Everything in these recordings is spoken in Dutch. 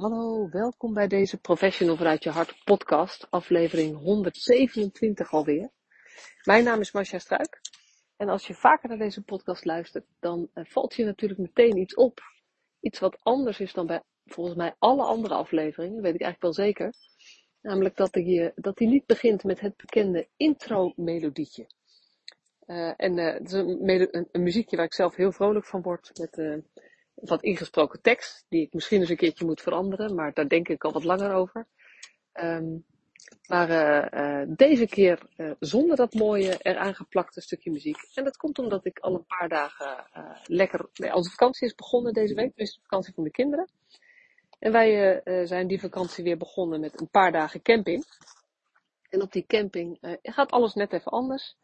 Hallo, welkom bij deze Professional vanuit je hart podcast, aflevering 127 alweer. Mijn naam is Marcia Struik en als je vaker naar deze podcast luistert, dan uh, valt je natuurlijk meteen iets op. Iets wat anders is dan bij volgens mij alle andere afleveringen, weet ik eigenlijk wel zeker. Namelijk dat hij, dat hij niet begint met het bekende intro-melodietje. Uh, en uh, het is een, muziekje waar ik zelf heel vrolijk van word, met wat ingesproken tekst, die ik misschien eens een keertje moet veranderen, maar daar denk ik al wat langer over. Um, maar uh, uh, deze keer uh, zonder dat mooie eraan geplakte stukje muziek. En dat komt omdat ik al een paar dagen lekker. Nee, onze vakantie is begonnen deze week, dus de vakantie van de kinderen. En wij zijn die vakantie weer begonnen met een paar dagen camping. En op die camping gaat alles net even anders.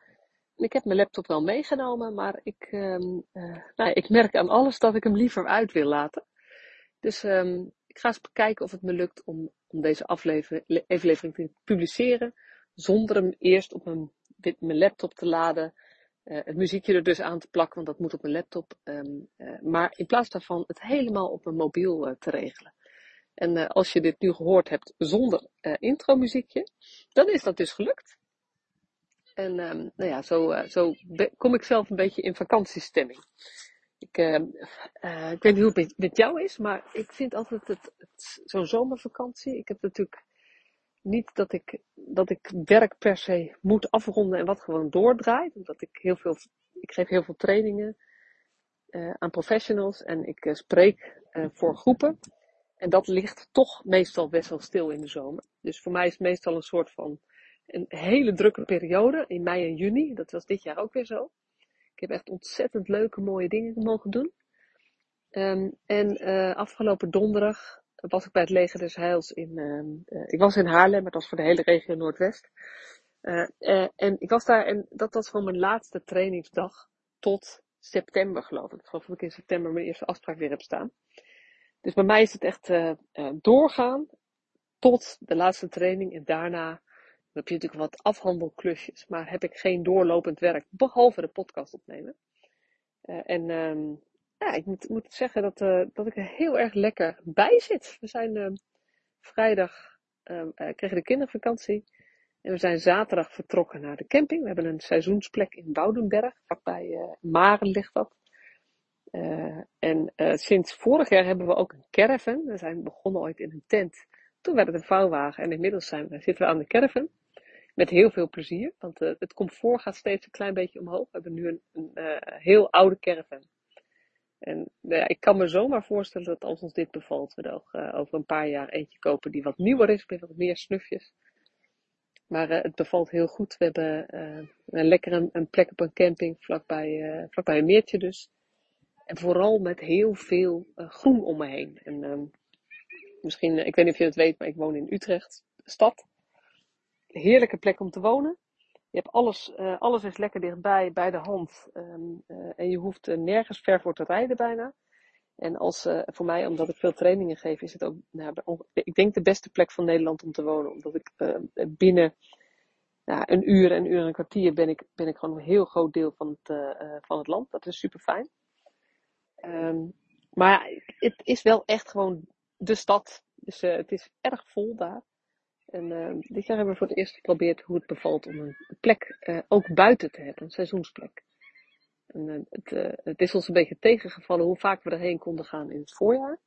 Ik heb mijn laptop wel meegenomen, maar ik, um, uh, nou, ik merk aan alles dat ik hem liever uit wil laten. Dus um, ik ga eens kijken of het me lukt om, om deze aflevering te publiceren. Zonder hem eerst op mijn, mijn laptop te laden. Uh, het muziekje er dus aan te plakken, want dat moet op mijn laptop. Um, uh, maar in plaats daarvan het helemaal op mijn mobiel te regelen. En als je dit nu gehoord hebt zonder intro muziekje, dan is dat dus gelukt. En um, nou ja, zo, uh, zo kom ik zelf een beetje in vakantiestemming. Ik, uh, uh, ik weet niet hoe het met jou is, maar ik vind altijd het, het, zo'n zomervakantie. Ik heb natuurlijk niet dat ik, dat ik werk per se moet afronden en wat gewoon doordraait. Omdat ik heel veel, ik geef heel veel trainingen aan professionals en ik spreek voor groepen. En dat ligt toch meestal best wel stil in de zomer. Dus voor mij is het meestal een soort van een hele drukke periode in mei en juni. Dat was dit jaar ook weer zo. Ik heb echt ontzettend leuke, mooie dingen mogen doen. Um, en uh, afgelopen donderdag was ik bij het Leger des Heils in. Uh, uh, ik was in Haarlem, maar dat was voor de hele regio Noordwest. en ik was daar en dat was gewoon mijn laatste trainingsdag tot september, geloof ik. Ik geloof dat ik in september mijn eerste afspraak weer heb staan. Dus bij mij is het echt doorgaan tot de laatste training en daarna dan heb je natuurlijk wat afhandelklusjes, maar heb ik geen doorlopend werk, behalve de podcast opnemen. Uh, en uh, ja, ik moet, zeggen dat, uh, dat ik er heel erg lekker bij zit. We zijn uh, vrijdag, ehm, kregen de kindervakantie. En we zijn zaterdag vertrokken naar de camping. We hebben een seizoensplek in Boudenberg, vlakbij Maren ligt dat. en sinds vorig jaar hebben we ook een caravan. We zijn begonnen ooit in een tent. Toen werd het een vouwwagen en inmiddels zijn we, zitten we aan de caravan. Met heel veel plezier, want uh, het comfort gaat steeds een klein beetje omhoog. We hebben nu een, een uh, heel oude caravan. En uh, ik kan me zomaar voorstellen dat als ons dit bevalt, we nog over een paar jaar eentje kopen die wat nieuwer is, met wat meer snufjes. Maar het bevalt heel goed. We hebben een lekker een, een, plek op een camping vlakbij, vlakbij een meertje dus. En vooral met heel veel groen om me heen. En ehm, misschien, ik weet niet of je het weet, maar ik woon in Utrecht, stad heerlijke plek om te wonen. Je hebt alles, uh, alles is lekker dichtbij, bij de hand. Um, uh, en je hoeft uh, nergens ver voor te rijden bijna. En als, voor mij, omdat ik veel trainingen geef, is het ook, nou, ik denk de beste plek van Nederland om te wonen. Omdat ik binnen nou, een uur en uur en een kwartier ben ik, ben ik gewoon een heel groot deel van het, van het land. Dat is super fijn. Um, maar het is wel echt gewoon de stad. Dus het is erg vol daar. En uh, dit jaar hebben we voor het eerst geprobeerd hoe het bevalt om een plek uh, ook buiten te hebben, een seizoensplek. En, uh, het, het, is ons een beetje tegengevallen hoe vaak we erheen konden gaan in het voorjaar.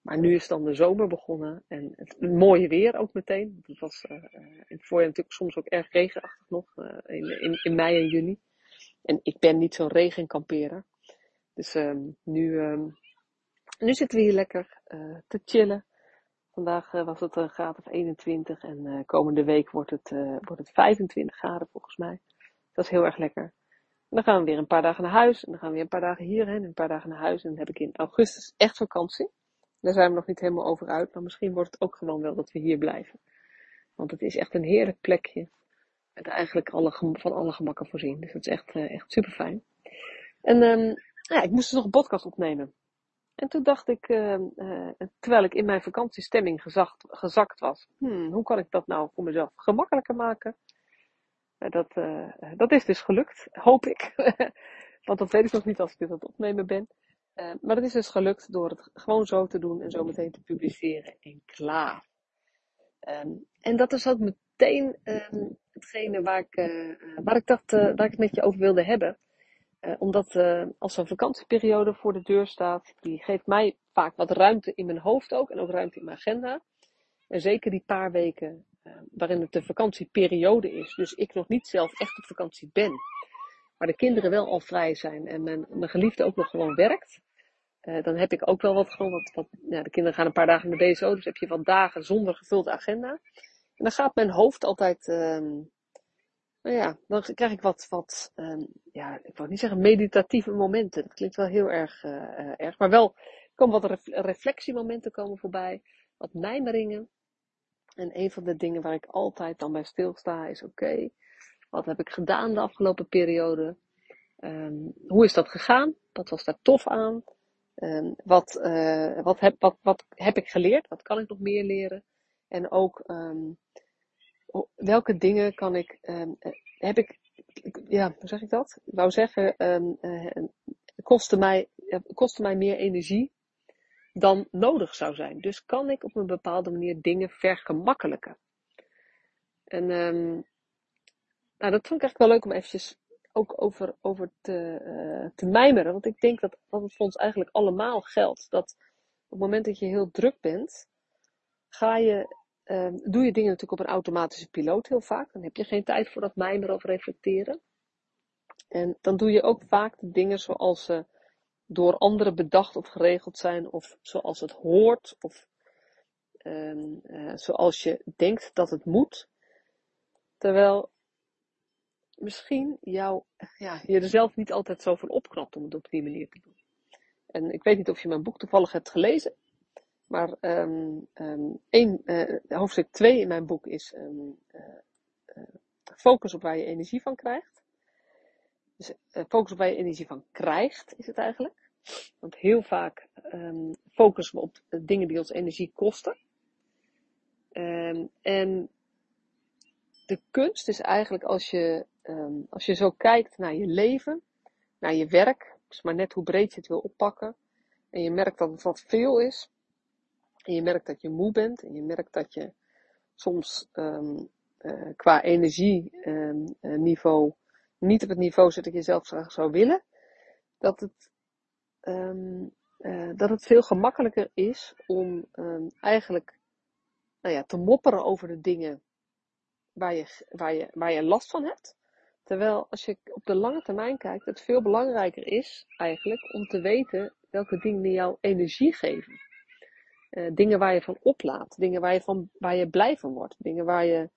Maar nu is dan de zomer begonnen en het mooie weer ook meteen. Het was in het voorjaar natuurlijk soms ook erg regenachtig nog, in, in, in, mei en juni. En ik ben niet zo'n regenkamperer. Dus um, nu, um, nu zitten we hier lekker te chillen Vandaag uh, was het een graad of 21 en uh, komende week wordt het, uh, wordt het 25 graden volgens mij. Dat is heel erg lekker. Dan gaan we weer een paar dagen naar huis en dan gaan we weer een paar dagen hierheen en een paar dagen naar huis. En dan heb ik in augustus echt vakantie. Daar zijn we nog niet helemaal over uit, maar misschien wordt het ook gewoon wel dat we hier blijven. Want het is echt een heerlijk plekje. Met eigenlijk alle, van alle gemakken voorzien. Dus dat is echt, echt super fijn. En um, ja, ik moest dus nog een podcast opnemen. En toen dacht ik, uh, uh, terwijl ik in mijn vakantiestemming gezakt, gezakt was, hmm, hoe kan ik dat nou voor mezelf gemakkelijker maken? Uh, dat, dat is dus gelukt, hoop ik. Want dat weet ik nog niet als ik dit aan het opnemen ben. Maar dat is dus gelukt door het gewoon zo te doen en zo meteen te publiceren en klaar. Um, en dat is ook meteen um, hetgene waar ik, waar ik dacht, waar ik het met je over wilde hebben. Omdat als een vakantieperiode voor de deur staat, die geeft mij vaak wat ruimte in mijn hoofd ook en ook ruimte in mijn agenda. En zeker die paar weken waarin het de vakantieperiode is, dus ik nog niet zelf echt op vakantie ben, maar de kinderen wel al vrij zijn en mijn, mijn geliefde ook nog gewoon werkt, uh, dan heb ik ook wel wat gewoon, wat, ja, de kinderen gaan een paar dagen de BSO, dus heb je wat dagen zonder gevulde agenda. En dan gaat mijn hoofd altijd, um, nou ja, dan krijg ik wat, wat um, ja, ik wou niet zeggen meditatieve momenten. Dat klinkt wel heel erg, uh, erg, maar wel komen wat ref reflectiemomenten komen voorbij, wat mijmeringen. En een van de dingen waar ik altijd dan bij stilsta is, oké, wat heb ik gedaan de afgelopen periode? Um, hoe is dat gegaan? Wat was daar tof aan? Um, wat, uh, wat, heb, wat, wat heb ik geleerd? Wat kan ik nog meer leren? En ook welke dingen kan ik, um, heb ik, ja, hoe zeg ik dat? Ik wou zeggen, uh, kostte, mij, kostte mij meer energie dan nodig zou zijn. Dus kan ik op een bepaalde manier dingen vergemakkelijken? En nou, dat vond ik eigenlijk wel leuk om eventjes ook over, over te, te mijmeren. Want ik denk dat, dat het voor ons eigenlijk allemaal geldt. Dat op het moment dat je heel druk bent, ga je, uh, doe je dingen natuurlijk op een automatische piloot heel vaak. Dan heb je geen tijd voor dat mijmeren of reflecteren. En dan doe je ook vaak de dingen zoals ze door anderen bedacht of geregeld zijn, of zoals het hoort, of uh, zoals je denkt dat het moet. Terwijl misschien jou, ja, je er zelf niet altijd zo van opknapt om het op die manier te doen. En ik weet niet of je mijn boek toevallig hebt gelezen. Maar um, um, één, uh, hoofdstuk 2 in mijn boek is um, focus op waar je energie van krijgt. Dus focus op waar je energie van krijgt, is het eigenlijk. Want heel vaak focussen we op dingen die ons energie kosten. en de kunst is eigenlijk als je als je zo kijkt naar je leven, naar je werk, is maar net hoe breed je het wil oppakken, en je merkt dat het wat veel is, en je merkt dat je moe bent, en je merkt dat je soms um, uh, qua energieniveau um, uh, niet op het niveau zit dat je zelf zou willen, dat het, uh, dat het veel gemakkelijker is om eigenlijk nou ja, te mopperen over de dingen waar je, waar, je, waar je last van hebt. Terwijl als je op de lange termijn kijkt, het veel belangrijker is eigenlijk om te weten welke dingen jou energie geven. Uh, dingen waar je van oplaadt, dingen waar je, van, waar je blij van wordt, dingen waar je,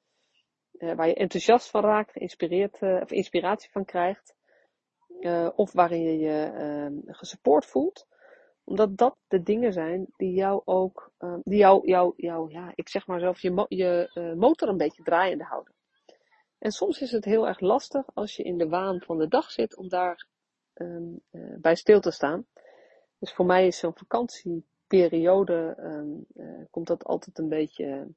uh, waar je enthousiast van raakt, geïnspireerd, uh, of inspiratie van krijgt, of waarin je je ehm, gesupport voelt. Omdat dat de dingen zijn die jou ook, ehm, die jou, jou, jou, ja, ik zeg maar zelf, je, je motor een beetje draaiende houden. En soms is het heel erg lastig als je in de waan van de dag zit om daar uh, bij stil te staan. Dus voor mij is zo'n vakantieperiode, um, uh, komt dat altijd een beetje,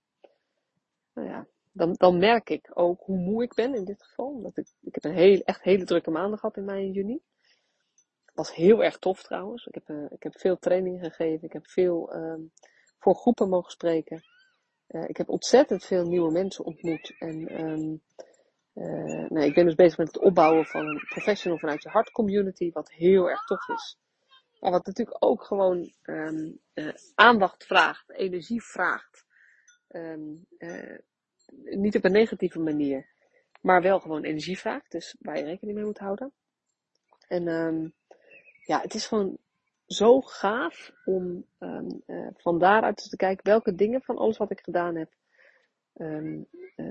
nou ja, dan, dan merk ik ook hoe moe ik ben in dit geval. Omdat ik, ik heb een heel, echt hele drukke maanden gehad in mei en juni. Was heel erg tof trouwens. Ik heb, uh, ik heb veel trainingen gegeven. Ik heb veel um, voor groepen mogen spreken. ik heb ontzettend veel nieuwe mensen ontmoet. En um, ik ben dus bezig met het opbouwen van een professional vanuit je hart community, wat heel erg tof is. Maar wat natuurlijk ook gewoon um, uh, aandacht vraagt, energie vraagt. Um, uh, niet op een negatieve manier, maar wel gewoon energie vraagt. Dus waar je rekening mee moet houden. En um, ja, het is gewoon zo gaaf om van daaruit te kijken welke dingen van alles wat ik gedaan heb,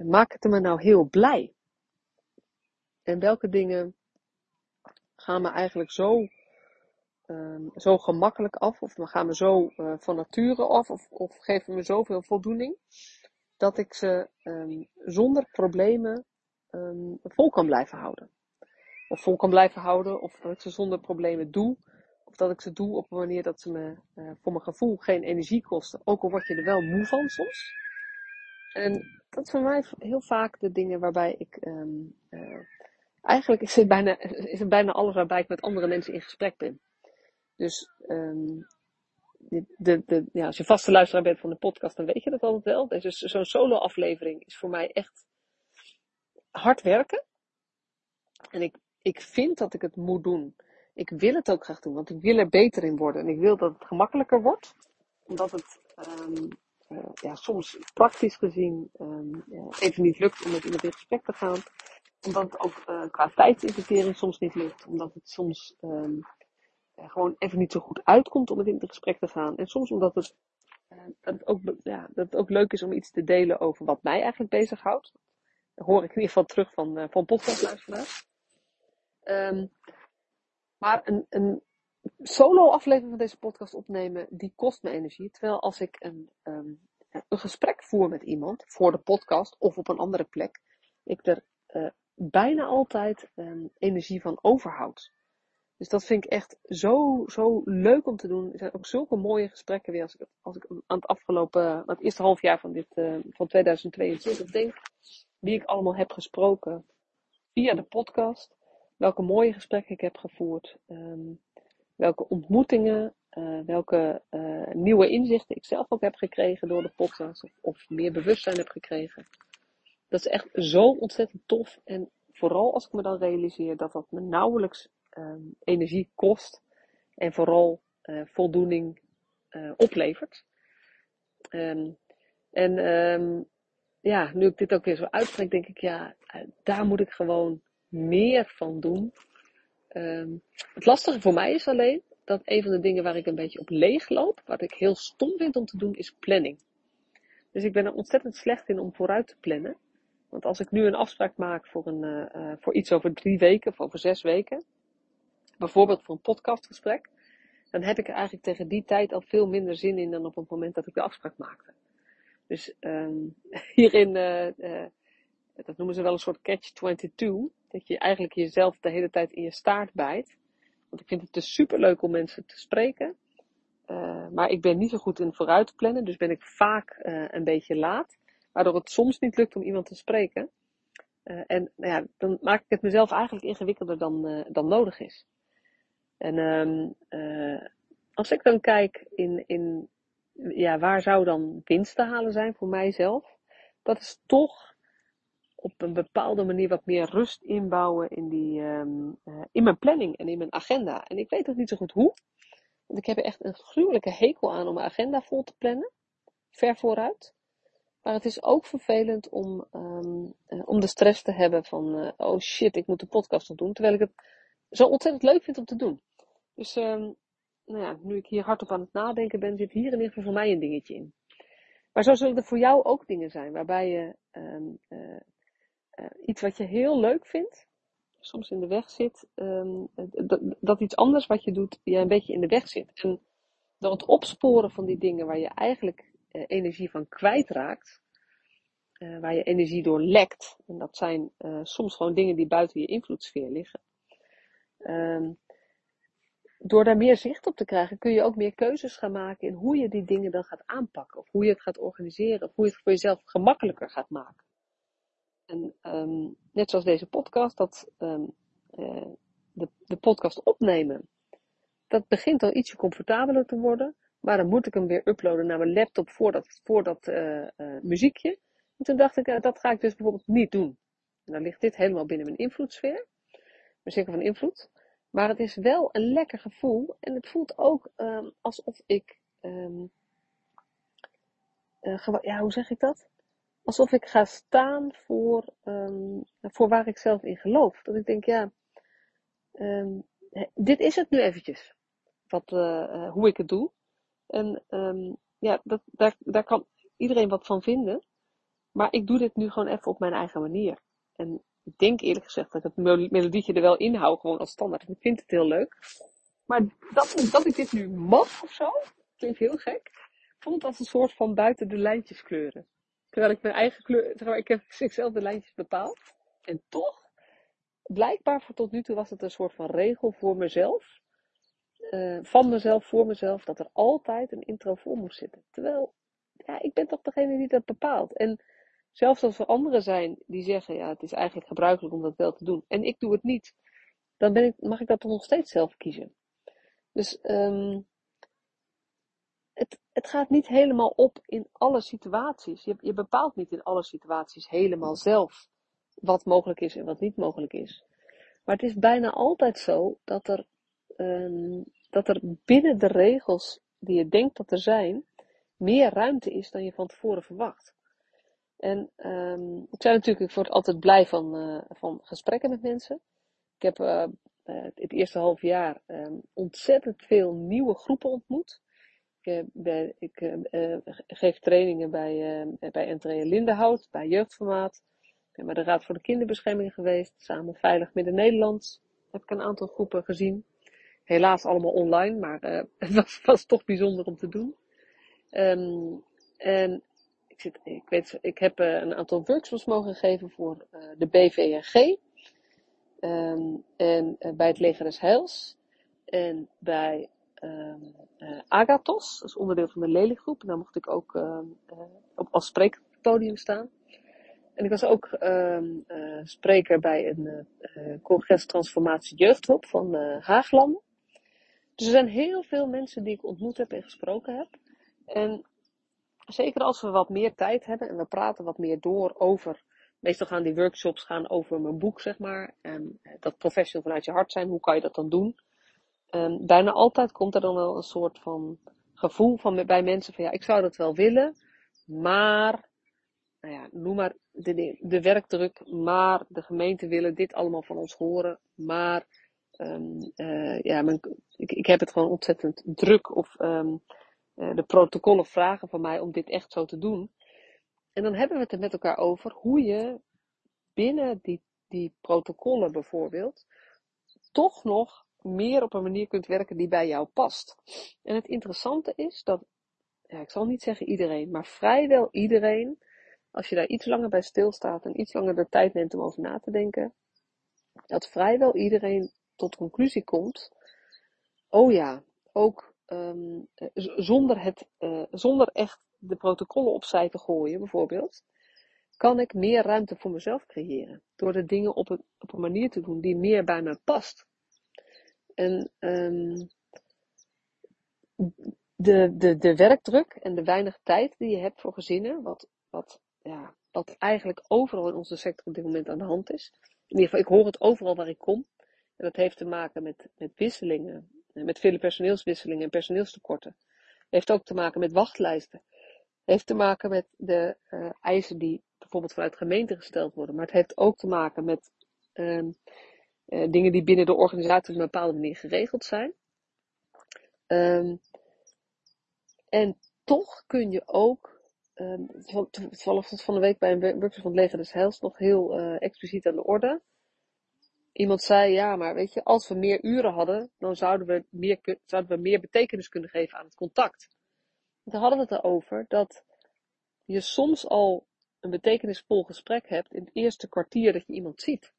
maken me nou heel blij. En welke dingen gaan me eigenlijk zo, um, zo gemakkelijk af, of gaan me zo uh, van nature af, of, of geven me zoveel voldoening, dat ik ze um, zonder problemen um, vol kan blijven houden. Of vol kan blijven houden, of dat ik ze zonder problemen doe, of dat ik ze doe op een manier dat ze me uh, voor mijn gevoel geen energie kosten, ook al word je er wel moe van soms. En dat is voor mij heel vaak de dingen waarbij ik uh, eigenlijk is het, bijna, is het bijna alles waarbij ik met andere mensen in gesprek ben. Dus um, de, de, ja, als je vaste luisteraar bent van de podcast, dan weet je dat altijd wel. Dus zo'n solo-aflevering is voor mij echt hard werken. En ik, ik vind dat ik het moet doen. Ik wil het ook graag doen, want ik wil er beter in worden. En ik wil dat het gemakkelijker wordt. Omdat het um, ja, soms praktisch gezien um, even niet lukt om met iemand in gesprek te gaan. Omdat het ook uh, qua tijdsinvestering soms niet lukt. Omdat het soms um, gewoon even niet zo goed uitkomt om met in gesprek te gaan. En soms omdat het, dat het, ook, ja, dat het ook leuk is om iets te delen over wat mij eigenlijk bezighoudt. Dat hoor ik in ieder geval terug van, uh, van podcastluisteraars. Um, maar een, een solo aflevering van deze podcast opnemen, die kost me energie. Terwijl als ik een, um, een gesprek voer met iemand voor de podcast of op een andere plek, ik er uh, bijna altijd um, energie van overhoud. Dus dat vind ik echt zo, zo leuk om te doen. Er zijn ook zulke mooie gesprekken weer als ik, als ik aan het afgelopen, het eerste half jaar van, dit, uh, van 2022 denk. Wie ik allemaal heb gesproken via de podcast. Welke mooie gesprekken ik heb gevoerd. Um, welke ontmoetingen, uh, welke uh, nieuwe inzichten ik zelf ook heb gekregen door de podcast. Of, of meer bewustzijn heb gekregen. Dat is echt zo ontzettend tof. En vooral als ik me dan realiseer dat dat me nauwelijks um, energie kost en vooral uh, voldoening uh, oplevert. Um, en um, ja, nu ik dit ook weer zo uitspreek, denk ik, ja, daar moet ik gewoon meer van doen. het lastige voor mij is alleen dat een van de dingen waar ik een beetje op leeg loop, wat ik heel stom vind om te doen, is planning. Dus ik ben er ontzettend slecht in om vooruit te plannen. Want als ik nu een afspraak maak voor, een, voor iets over drie weken of over zes weken, bijvoorbeeld voor een podcastgesprek, dan heb ik er eigenlijk tegen die tijd al veel minder zin in dan op het moment dat ik de afspraak maakte. Dus um, hierin, uh, uh, dat noemen ze wel een soort catch-22, dat je eigenlijk jezelf de hele tijd in je staart bijt. Want ik vind het dus super leuk om mensen te spreken. Uh, maar ik ben niet zo goed in vooruit plannen, dus ben ik vaak een beetje laat. Waardoor het soms niet lukt om iemand te spreken. En nou ja, dan maak ik het mezelf eigenlijk ingewikkelder dan, dan nodig is. En um, als ik dan kijk in, in ja, waar zou dan winst te halen zijn voor mijzelf, dat is toch op een bepaalde manier wat meer rust inbouwen in, die, um, uh, in mijn planning en in mijn agenda. En ik weet nog niet zo goed hoe, want ik heb er echt een gruwelijke hekel aan om mijn agenda vol te plannen, ver vooruit. Maar het is ook vervelend om, um, om de stress te hebben van, uh, oh shit, ik moet de podcast nog doen, terwijl ik het zo ontzettend leuk vind om te doen. Dus um, nou ja, nu ik hier hardop aan het nadenken ben, zit hier in ieder geval voor mij een dingetje in. Maar zo zullen er voor jou ook dingen zijn waarbij je um, uh, uh, iets wat je heel leuk vindt, soms in de weg zit, um, dat, iets anders wat je doet, je een beetje in de weg zit. En door het opsporen van die dingen waar je eigenlijk uh, energie van kwijtraakt, waar je energie door lekt, en dat zijn soms gewoon dingen die buiten je invloedssfeer liggen. Door daar meer zicht op te krijgen, kun je ook meer keuzes gaan maken in hoe je die dingen dan gaat aanpakken. Of hoe je het gaat organiseren. Of hoe je het voor jezelf gemakkelijker gaat maken. En um, net zoals deze podcast, dat um, uh, de, de podcast opnemen, dat begint al ietsje comfortabeler te worden. Maar dan moet ik hem weer uploaden naar mijn laptop voor dat, voor dat uh, uh, muziekje. En toen dacht ik, dat ga ik dus bijvoorbeeld niet doen. En dan ligt dit helemaal binnen mijn invloedssfeer. Mijn cirkel van invloed. Maar het is wel een lekker gevoel. En het voelt ook um, alsof ik. Um, uh, ja, hoe zeg ik dat? Alsof ik ga staan voor, um, voor waar ik zelf in geloof. Dat ik denk, ja, dit is het nu eventjes. Wat, uh, hoe ik het doe. En ja, dat, daar, daar kan iedereen wat van vinden. Maar ik doe dit nu gewoon even op mijn eigen manier. En ik denk eerlijk gezegd dat ik het melodietje er wel in hou, gewoon als standaard. Ik vind het heel leuk. Maar dat, dat ik dit nu mag of zo, klinkt heel gek, vond als een soort van buiten de lijntjes kleuren. Terwijl ik mijn eigen kleur, terwijl ik heb zichzelf de lijntjes bepaald. En toch, blijkbaar voor tot nu toe was het een soort van regel voor mezelf. Uh, van mezelf, voor mezelf, dat er altijd een intro voor moest zitten. Terwijl, ja, ik ben toch degene die dat bepaalt. En Zelfs als er anderen zijn die zeggen, ja, het is eigenlijk gebruikelijk om dat wel te doen. En ik doe het niet. Dan ben ik, mag ik dat toch nog steeds zelf kiezen. Dus um, het, het gaat niet helemaal op in alle situaties. Je, je bepaalt niet in alle situaties helemaal zelf wat mogelijk is en wat niet mogelijk is. Maar het is bijna altijd zo dat er, um, dat er binnen de regels die je denkt dat er zijn, meer ruimte is dan je van tevoren verwacht. En um, ik zijn natuurlijk, ik altijd blij van, uh, van gesprekken met mensen. Ik heb uh, het eerste half jaar um, ontzettend veel nieuwe groepen ontmoet. Ik, bij, ik geef trainingen bij, bij Entree Lindenhout, bij Jeugdformaat. Ik ben bij de Raad voor de Kinderbescherming geweest. Samen Veilig Midden-Nederland heb ik een aantal groepen gezien. Helaas allemaal online, maar het was, was toch bijzonder om te doen. Um, en ik, zit, ik, weet, ik heb uh, een aantal workshops mogen geven voor uh, de BVNG. Um, en uh, bij het Leger des Heils. En bij um, Agathos, dat is onderdeel van de Lelygroep. En daar mocht ik ook als spreker op het podium staan. En ik was ook spreker bij een congres Transformatie Jeugdhulp van Haagland. Dus er zijn heel veel mensen die ik ontmoet heb en gesproken heb. En zeker als we wat meer tijd hebben en we praten wat meer door over. Meestal gaan die workshops gaan over mijn boek, zeg maar. En eh, dat professional vanuit je hart zijn, hoe kan je dat dan doen? Um, bijna altijd komt er dan wel een soort van gevoel van, bij mensen van ja, ik zou dat wel willen, maar, nou ja, noem maar de, de werkdruk, maar de gemeente willen dit allemaal van ons horen, maar, um, uh, ja, ik, ik heb het gewoon ontzettend druk of uh, de protocollen vragen van mij om dit echt zo te doen. En dan hebben we het er met elkaar over hoe je binnen die, die protocollen bijvoorbeeld toch nog meer op een manier kunt werken die bij jou past. En het interessante is dat, ja, ik zal niet zeggen iedereen, maar vrijwel iedereen, als je daar iets langer bij stilstaat en iets langer de tijd neemt om over na te denken, dat vrijwel iedereen tot conclusie komt, oh ja, ook um, zonder, het, uh, zonder echt de protocollen opzij te gooien, bijvoorbeeld, kan ik meer ruimte voor mezelf creëren. Door de dingen op een, op een manier te doen die meer bij me past. En um, de, de, de werkdruk en de weinig tijd die je hebt voor gezinnen, wat, wat, ja, wat eigenlijk overal in onze sector op dit moment aan de hand is. In ieder geval, ik hoor het overal waar ik kom. En dat heeft te maken met, met wisselingen met vele personeelswisselingen en personeelstekorten. Heeft ook te maken met wachtlijsten. Heeft te maken met de uh, eisen die bijvoorbeeld vanuit gemeenten gesteld worden. Maar het heeft ook te maken met uh, uh, dingen die binnen de organisatie op een bepaalde manier geregeld zijn. Um, en toch kun je ook, um, toevallig van de week bij een workshop van het Leger des Heils nog heel expliciet aan de orde iemand zei, ja, maar weet je, als we meer uren hadden, dan zouden we meer, zouden we meer betekenis kunnen geven aan het contact. Toen hadden we het erover dat je soms al een betekenisvol gesprek hebt in het eerste kwartier dat je iemand ziet.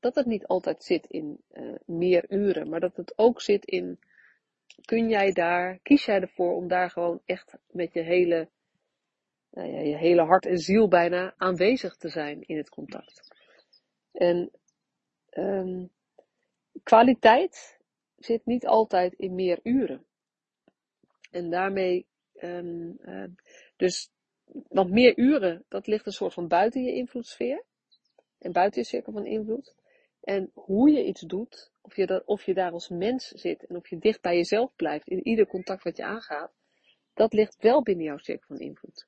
Dat het niet altijd zit in uh, meer uren, maar dat het ook zit in, kun jij daar, kies jij ervoor om daar gewoon echt met je hele, nou ja, je hele hart en ziel bijna aanwezig te zijn in het contact. En um, kwaliteit zit niet altijd in meer uren. En daarmee, um, uh, dus, want meer uren, dat ligt een soort van buiten je invloedssfeer. En buiten je cirkel van invloed. En hoe je iets doet, of je, dat, of je daar als mens zit en of je dicht bij jezelf blijft in ieder contact wat je aangaat, dat ligt wel binnen jouw cirkel van invloed.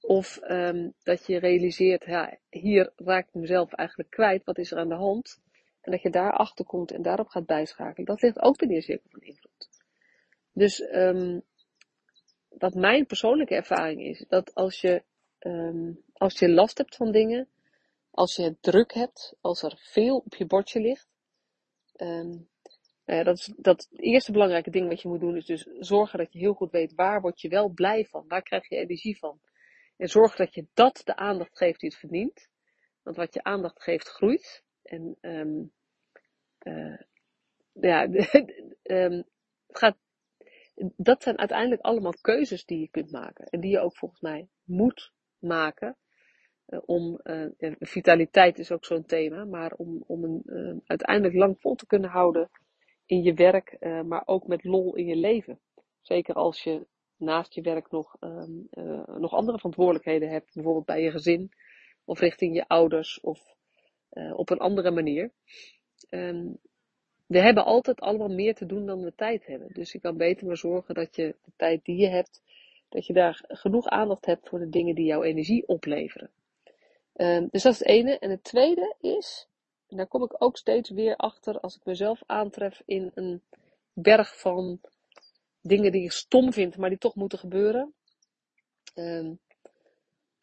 Of um, dat je realiseert, ja, hier raak ik mezelf eigenlijk kwijt, wat is er aan de hand? En dat je daarachter komt en daarop gaat bijschakelen. Dat ligt ook binnen je cirkel van invloed. Dus um, wat mijn persoonlijke ervaring is, dat als je, um, als je last hebt van dingen, als je het druk hebt, als er veel op je bordje ligt, uh, dat, is, dat eerste belangrijke ding wat je moet doen is dus zorgen dat je heel goed weet waar word je wel blij van, waar krijg je energie van. En zorg dat je dat de aandacht geeft die het verdient. Want wat je aandacht geeft, groeit. En um, uh, ja, um, gaat, dat zijn uiteindelijk allemaal keuzes die je kunt maken. En die je ook volgens mij moet maken. Uh, om, uh, vitaliteit is ook zo'n thema, maar om, om een uiteindelijk lang vol te kunnen houden in je werk, maar ook met lol in je leven. Zeker als je naast je werk nog, um, uh, nog andere verantwoordelijkheden hebt, bijvoorbeeld bij je gezin of richting je ouders of uh, op een andere manier. Um, we hebben altijd allemaal meer te doen dan we tijd hebben. Dus je kan beter maar zorgen dat je de tijd die je hebt, dat je daar genoeg aandacht hebt voor de dingen die jouw energie opleveren. Um, dus dat is het ene. En het tweede is, en daar kom ik ook steeds weer achter als ik mezelf aantref in een berg van dingen die ik stom vind, maar die toch moeten gebeuren. Um,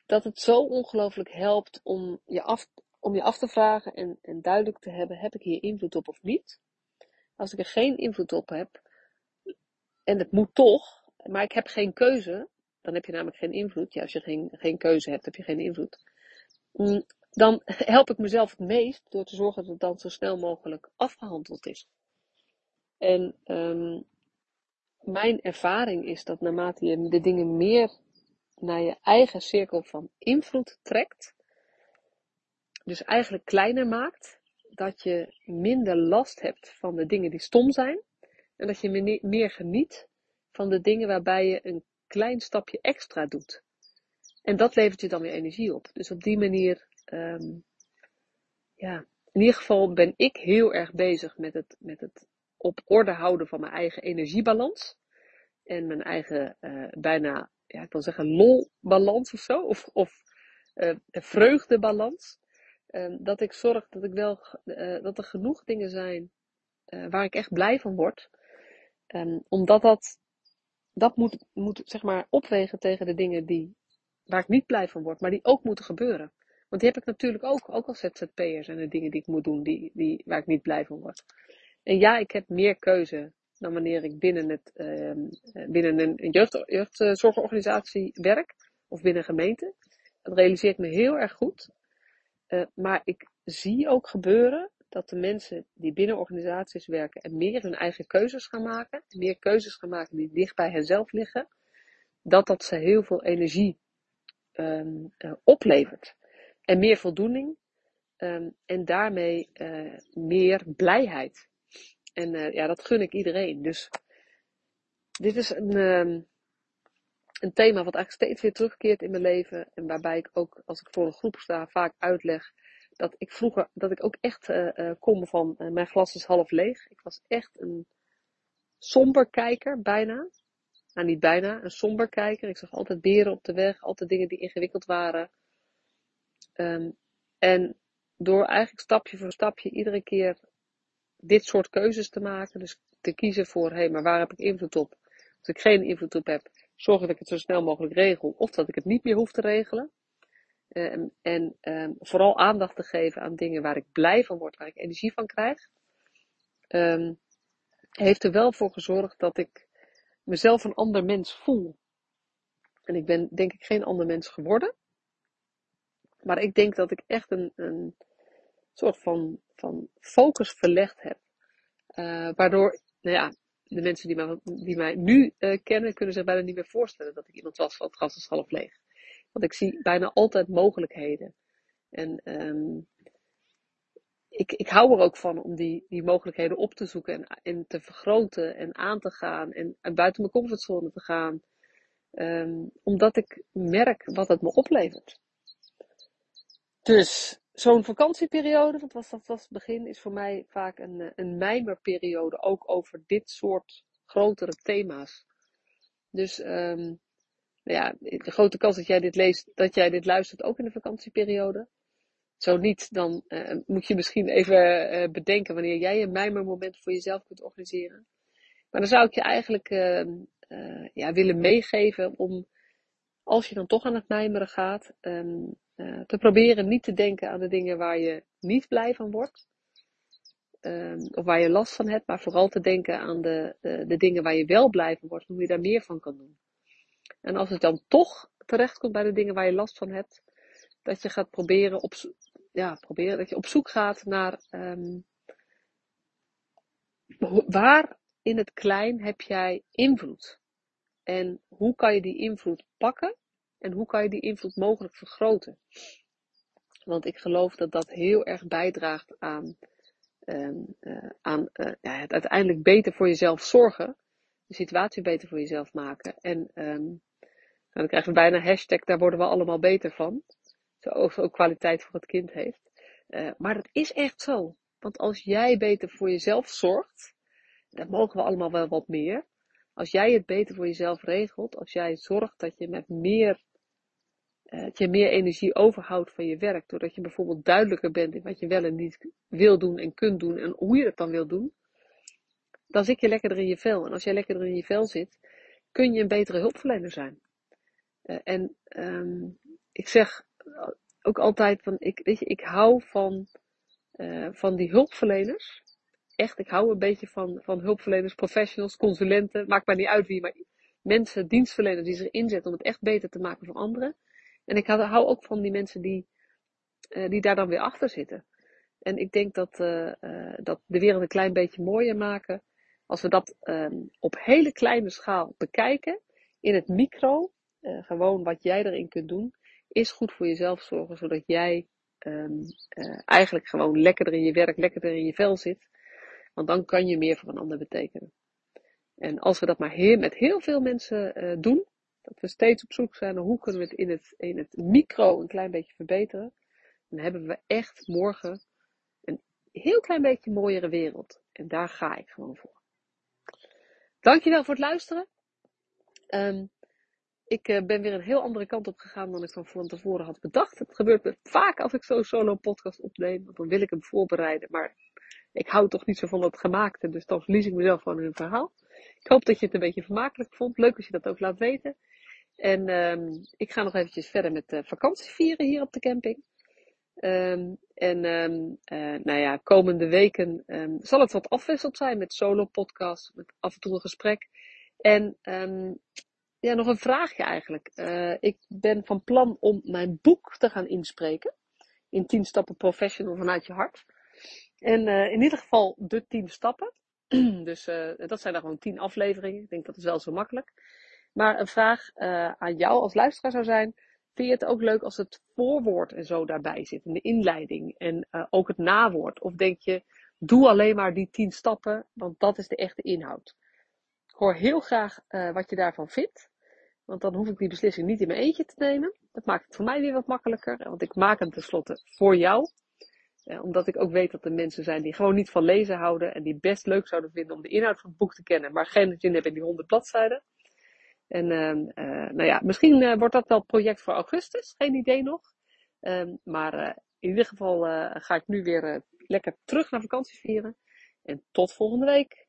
dat het zo ongelooflijk helpt om je af, om je af te vragen en, en duidelijk te hebben: heb ik hier invloed op of niet? Als ik er geen invloed op heb, en het moet toch, maar ik heb geen keuze, dan heb je namelijk geen invloed. Ja, als je geen, geen keuze hebt, heb je geen invloed. Mm, dan help ik mezelf het meest door te zorgen dat het dan zo snel mogelijk afgehandeld is. En um, mijn ervaring is dat naarmate je de dingen meer naar je eigen cirkel van invloed trekt, dus eigenlijk kleiner maakt, dat je minder last hebt van de dingen die stom zijn en dat je meer geniet van de dingen waarbij je een klein stapje extra doet. En dat levert je dan weer energie op. Dus op die manier, um, ja, in ieder geval ben ik heel erg bezig met het, met het op orde houden van mijn eigen energiebalans. En mijn eigen uh, bijna, ja, ik wil zeggen lolbalans of zo. Of, of uh, vreugdebalans. Uh, dat ik zorg dat ik wel, dat er genoeg dingen zijn waar ik echt blij van word. Um, omdat dat, dat moet, moet zeg maar opwegen tegen de dingen die, waar ik niet blij van word, maar die ook moeten gebeuren. Want die heb ik natuurlijk ook, ook als ZZP'er zijn er dingen die ik moet doen die, die, waar ik niet blij van word. En ja, ik heb meer keuze dan wanneer ik binnen, het, uh, binnen een jeugd, jeugdzorgorganisatie werk of binnen een gemeente. Dat realiseer ik me heel erg goed. Uh, maar ik zie ook gebeuren dat de mensen die binnen organisaties werken en meer hun eigen keuzes gaan maken, meer keuzes gaan maken die dicht bij henzelf liggen, dat dat ze heel veel energie um, uh, oplevert. En meer voldoening um, en daarmee meer blijheid. En uh, ja, dat gun ik iedereen. Dus dit is een, um, een thema wat eigenlijk steeds weer terugkeert in mijn leven. En waarbij ik ook, als ik voor een groep sta, vaak uitleg dat ik vroeger, dat ik ook echt uh, uh, kom van mijn glas is half leeg. Ik was echt een somber kijker, bijna. Nou, niet bijna, een somber kijker. Ik zag altijd beren op de weg, altijd dingen die ingewikkeld waren. Um, en door eigenlijk stapje voor stapje iedere keer dit soort keuzes te maken. Dus te kiezen voor, hé, hey, maar waar heb ik invloed op? Als ik geen invloed op heb, zorg dat ik het zo snel mogelijk regel. Of dat ik het niet meer hoef te regelen. Um, en um, vooral aandacht te geven aan dingen waar ik blij van word, waar ik energie van krijg. Um, heeft er wel voor gezorgd dat ik mezelf een ander mens voel. En ik ben denk ik geen ander mens geworden. Maar ik denk dat ik echt een, een soort van, van focus verlegd heb. Uh, waardoor, nou ja, de mensen die mij, die mij nu uh, kennen, kunnen zich bijna niet meer voorstellen dat ik iemand was van het gas is half leeg. Want ik zie bijna altijd mogelijkheden. En um, ik, ik hou er ook van om die, die mogelijkheden op te zoeken en, en te vergroten en aan te gaan en, en buiten mijn comfortzone te gaan. Um, omdat ik merk wat het me oplevert. Dus zo'n vakantieperiode, want was, dat was het begin, is voor mij vaak een, een mijmerperiode. Ook over dit soort grotere thema's. Dus um, ja, de grote kans dat jij dit leest, dat jij dit luistert ook in de vakantieperiode. Zo niet, dan uh, moet je misschien even uh, bedenken wanneer jij een mijmermoment voor jezelf kunt organiseren. Maar dan zou ik je eigenlijk uh, ja, willen meegeven om, als je dan toch aan het mijmeren gaat, um, te proberen niet te denken aan de dingen waar je niet blij van wordt. Um, of waar je last van hebt, maar vooral te denken aan de, de, de dingen waar je wel blij van wordt, hoe je daar meer van kan doen. En als het dan toch terechtkomt bij de dingen waar je last van hebt, dat je gaat proberen op, ja, proberen, dat je op zoek gaat naar um, waar in het klein heb jij invloed? En hoe kan je die invloed pakken? En hoe kan je die invloed mogelijk vergroten? Want ik geloof dat dat heel erg bijdraagt aan ehm, eh, aan eh, ja, het uiteindelijk beter voor jezelf zorgen. De situatie beter voor jezelf maken. En ehm, dan krijgen we bijna hashtag, daar worden we allemaal beter van. Zo ook, kwaliteit voor het kind heeft. Uh, maar dat is echt zo. Want als jij beter voor jezelf zorgt, dan mogen we allemaal wel wat meer. Als jij het beter voor jezelf regelt, als jij zorgt dat je met meer, dat je meer energie overhoudt van je werk, doordat je bijvoorbeeld duidelijker bent in wat je wel en niet wil doen en kunt doen en hoe je het dan wil doen, dan zit je lekkerder in je vel. En als jij lekkerder in je vel zit, kun je een betere hulpverlener zijn. Uh, en um, ik zeg ook altijd van, ik, weet je, ik hou van, uh, van die hulpverleners. Echt, ik hou een beetje van, van hulpverleners, professionals, consulenten, maakt mij niet uit wie, maar mensen, dienstverleners die zich inzetten om het echt beter te maken voor anderen. En ik hou ook van die mensen die, uh, die daar dan weer achter zitten. En ik denk dat, uh, dat de wereld een klein beetje mooier maken, als we dat um, op hele kleine schaal bekijken, in het micro, gewoon wat jij erin kunt doen, is goed voor jezelf zorgen, zodat jij uh, eigenlijk gewoon lekkerder in je werk, lekkerder in je vel zit. Want dan kan je meer voor een ander betekenen. En als we dat maar heel, met heel veel mensen doen, we steeds op zoek zijn naar hoe kunnen we het in het, in het micro een klein beetje verbeteren, dan hebben we echt morgen een heel klein beetje mooiere wereld. En daar ga ik gewoon voor. Dankjewel voor het luisteren. Um, ik uh, ben weer een heel andere kant op gegaan dan ik van, van tevoren had bedacht. Het gebeurt me vaak als ik zo'n solo podcast opneem, want dan wil ik hem voorbereiden. Maar ik hou toch niet zo van het gemaakte, dus dan verlies ik mezelf gewoon in een verhaal. Ik hoop dat je het een beetje vermakelijk vond. Leuk als je dat ook laat weten. En um, ik ga nog eventjes verder met uh, vakantie vieren hier op de camping. Um, en um, uh, nou ja, komende weken zal het wat afwisseld zijn met solo podcast, met af en toe een gesprek. En ja, nog een vraagje eigenlijk. Uh, ik ben van plan om mijn boek te gaan inspreken. In 10 stappen professional vanuit je hart. En in ieder geval de 10 stappen. dus dat zijn dan gewoon 10 afleveringen. Ik denk dat is wel zo makkelijk. Maar een vraag aan jou als luisteraar zou zijn. Vind je het ook leuk als het voorwoord en zo daarbij zit? In de inleiding en ook het nawoord? Of denk je, doe alleen maar die 10 stappen, want dat is de echte inhoud. Ik hoor heel graag wat je daarvan vindt. Want dan hoef ik die beslissing niet in mijn eentje te nemen. Dat maakt het voor mij weer wat makkelijker. Want ik maak hem tenslotte voor jou. Eh, omdat ik ook weet dat er mensen zijn die gewoon niet van lezen houden. En die best leuk zouden vinden om de inhoud van het boek te kennen. Maar geen zin hebben in die honderd bladzijden. En uh, uh, nou ja, misschien uh, wordt dat wel project voor augustus. Geen idee nog. Ehm, maar in ieder geval ga ik nu weer lekker terug naar vakantie vieren. En tot volgende week.